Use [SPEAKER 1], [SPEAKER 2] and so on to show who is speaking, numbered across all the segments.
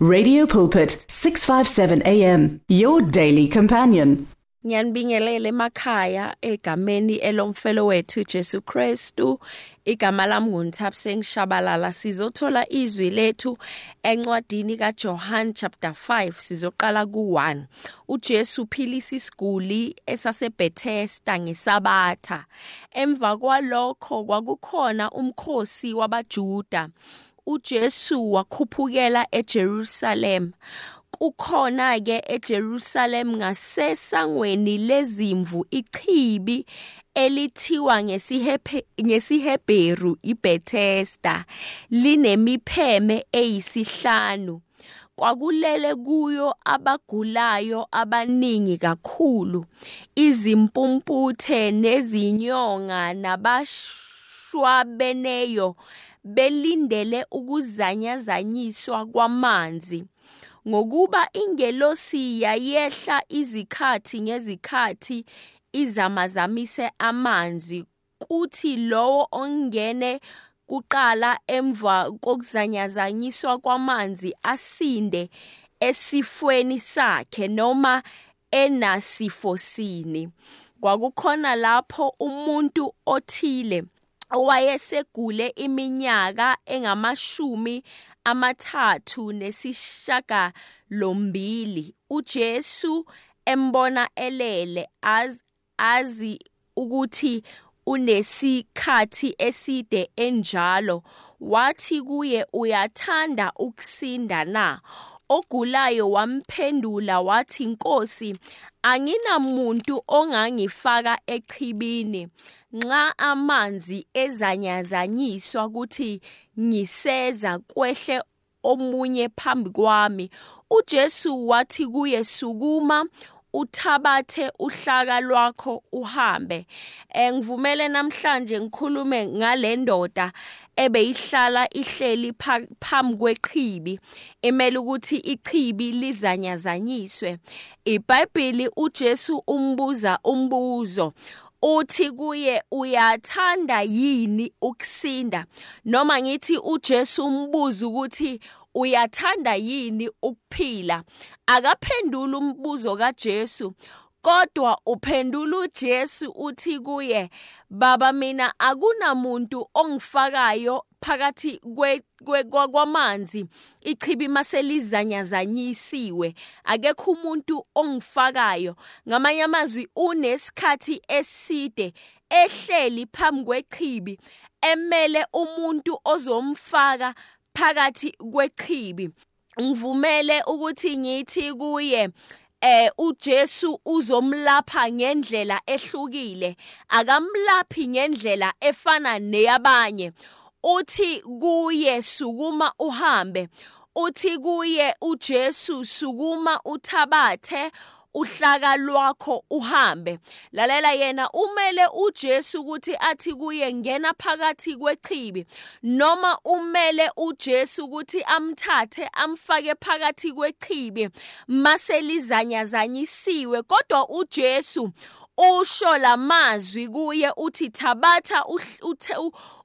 [SPEAKER 1] Radio Pulpit 657 AM your daily companion.
[SPEAKER 2] Ngiyanibingelela emakhaya egameni elomfelo wethu Jesu Kristu igama lami nguNthapse ngishabalala. Sizothola izwi lethu encwadini kaJohn chapter 5 sizoqala ku1 uJesu philisa isiguli esaseBethesda ngesabatha. Emva kwalokho kwakukhona umkhosi wabaJuda. uJesu wakhuphukela eJerusalem. Kukhona ke eJerusalem ngasesangweni lezimvu ichibi elithiwa ngesiHebheru iBethesda linemipheme eyisihlanu. Kwakulele kuyo abagulayo abaningi kakhulu izimpumputhe nezinyonga nabashwabeneyo belindele ukuzanyazanyiswa kwamanzi. Ngokuba ingelosi yayehla izikhathi ngezikhathi izamazamise amanzi kuthi lowo ongene kuqala emva kokuzanyazanyiswa kwamanzi asinde esifweni sakhe noma enasifosini. Kwakukhona lapho umuntu othile owayesegule iminyaka engamashumi amathathu nesishaka lombili uJesu embona elele az azi ukuthi unesikhathi eside enjalo wathi kuye uyathanda ukusinda na? Ogulayo wamphendula wathi Nkosi anginamuntu ongangifaka echibini. Nxa amanzi ezanyazanyiswa ukuthi ngiseza kwehle omunye phambi kwami uJesu wathi kuye sukuma uthabathe uhlaka lwakho uhambe. Eh ngivumele namhlanje ngikhulume ngale ndoda ebeyihlala ihleli phambi kweqhibi emele ukuthi ichibi lizanyazanyiswe. iBhayibheli uJesu umbuza umbuzo uthi kuye uyathanda yini ukusinda? Noma ngithi uJesu umbuza ukuthi uyathanda yini ukuphila? Akaphendula umbuzo kaJesu. Kodwa uphendula uJesu uthi kuye baba mina akunamuntu ongifakayo phakathi kwamanzi. Ichibi maselizanyazanyisiwe. Akekho umuntu ongifakayo. Ngamanye amazwi unesikhathi eside ehleli phambi kwechibi emele umuntu ozomfaka phakathi kwechibi. Ngivumele ukuthi ngithi kuye eh uJesu uzomlapha ngendlela ehlukile akamlaphi ngendlela efana neyabanye. Uthi kuye sukuma uhambe. Uthi kuye uJesu sukuma uthabathe. Uhlaka lwakho uhambe. Lalela yena umele uJesu ukuthi athi kuye ngena phakathi kwechibi noma umele uJesu ukuthi amthathe amfake phakathi kwechibi maselizanyazanyisiwe kodwa uJesu usho lamazwi kuye uthi thabatha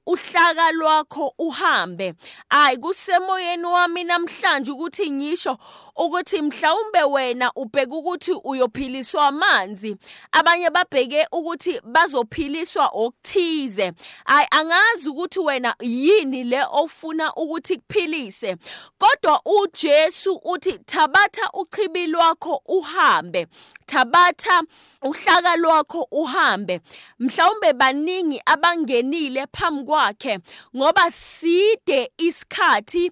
[SPEAKER 2] uhlaka lwakho uhambe. Ayi kusemoyeni wami namhlanje ukuthi ngisho ukuthi mhlawumbe wena ubheka ukuthi uyophiliswa amanzi abanye babheke ukuthi bazophiliswa okuthize. Ayi angazi ukuthi wena yini le ofuna ukuthi kuphilise. Kodwa uJesu uthi thabatha uchibi lwakho uhambe. Thabatha uhlaka lwakho uhambe. Mhlawumbe baningi abangenile phambi kwakhe ngoba side isikhathi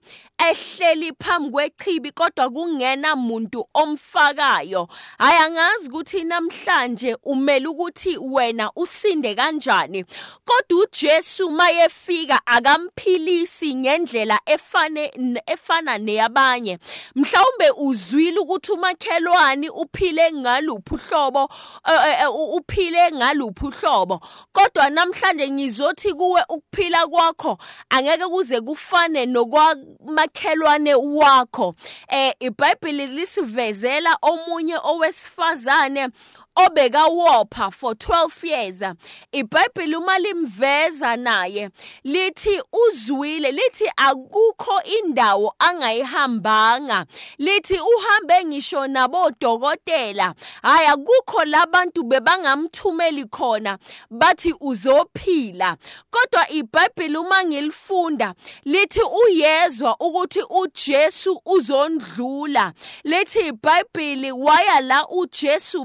[SPEAKER 2] ehleli phambi kwechibi kodwa kungena muntu omfakayo. Hayi angazi ukuthi namhlanje umele ukuthi wena usinde kanjani kodwa uJesu mayefika akamphilisi ngendlela efane efana neyabanye. Mhlawumbe uzwile ukuthi umakhelwani uphile ngaluphi uhlobo uphile ngaluphi uhlobo kodwa namhlanje ngizothi kuwe ukuphila kwakho angeke kuze kufane nokwamakhelwane wakho. Eh iBhayibheli lisivezela omunye owesifazane obeka wopha for 12 years. iBhayibheli uma limveza naye lithi uzwile lithi akukho indawo angayihambanga. Lithi uhambe ngisho nabodokotela. Hayi akukho labantu bebangamthumeli khona bathi uzophila. Kodwa iBhayibheli uma ngilifunda lithi uyezwa ukuthi uJesu uzondlula. Lithi iBhayibheli waya la uJesu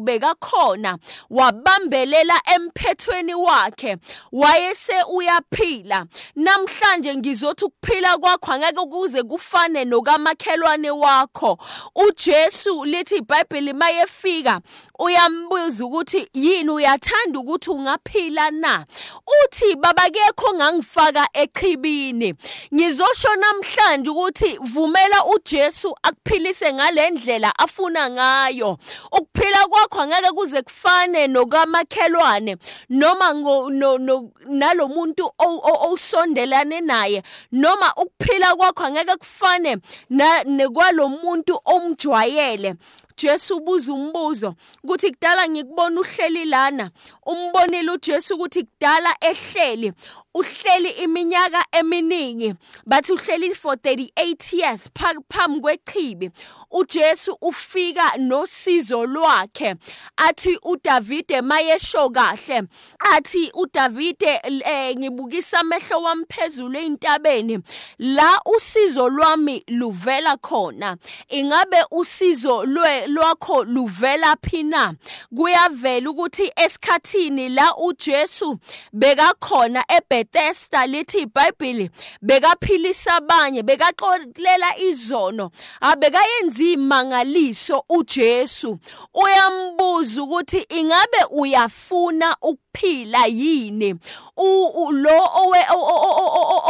[SPEAKER 2] bekakhona wabambelela emphethweni wakhe wayese uyaphila. Namhlanje ngizothi ukuphila kwakho angeke kuze kufane nokamakhelwane wakho. uJesu lithi iBhayibheli mayefika uyambuza ukuthi yini uyathanda ukuthi ungaphila na? Uthi babakekho ngangifaka echibini. Ngizosho namhlanje ukuthi vumela uJesu akuphilise ngalendlela afuna ngayo. Ukuphila kwakho angeke kuze kufane nokamakhelwane noma nalomuntu owusondelane naye noma ukuphila kwakho angeke kufane nekwalomuntu omjwayele. Jesu ubuza umbuzo ukuthi kudala ngikubona uhleli lana. Umbonile uJesu ukuthi kudala ehleli uhleli iminyaka eminingi bathi uhleli for 38 years phambi kwechibi. uJesu ufika nosizo lwakhe athi uDavide mayesho kahle athi uDavide eh, ngibukisa amehlo wami phezulu eintabeni la usizo lwami luvela khona. Ingabe usizo lwakho luvela phina kuyavela ukuthi esikhathini la uJesu bekakhona ebhet Bethesda lithi iBhayibheli bekaphilisa abanye bekaxolela izono abekayenza imangaliso uJesu. Uyambuza ukuthi ingabe uyafuna ukuphila yini? Lo owe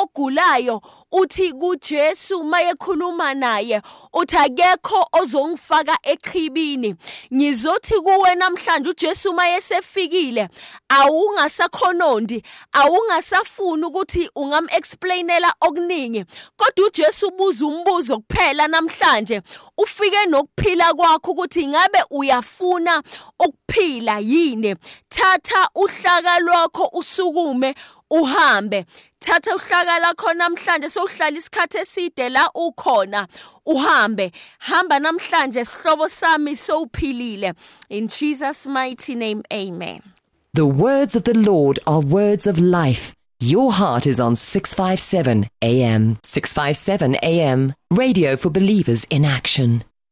[SPEAKER 2] ogulayo uthi kuJesu mayekhuluma naye uthi akekho ozongifaka echibini. Ngizothi kuwe namhlanje uJesu mayesefikile awungasakhonondi awungasafuni ukuthi ungam explainela okuningi kodwa uJesu ubuza umbuzo kuphela namhlanje ufike nokuphila kwakho ukuthi ingabe uyafuna ukuphila yini? Thatha uhlaka lwakho usukume uhambe. Thatha uhlaka lakho namhlanje sowuhlala isikhathi eside la ukhona uhambe. Hamba namhlanje sihlobo sami sowuphilile. In Jesus mighty name amen.
[SPEAKER 3] The words of the Lord are words of life. Your heart is on 657 AM 657 AM radio for believers in action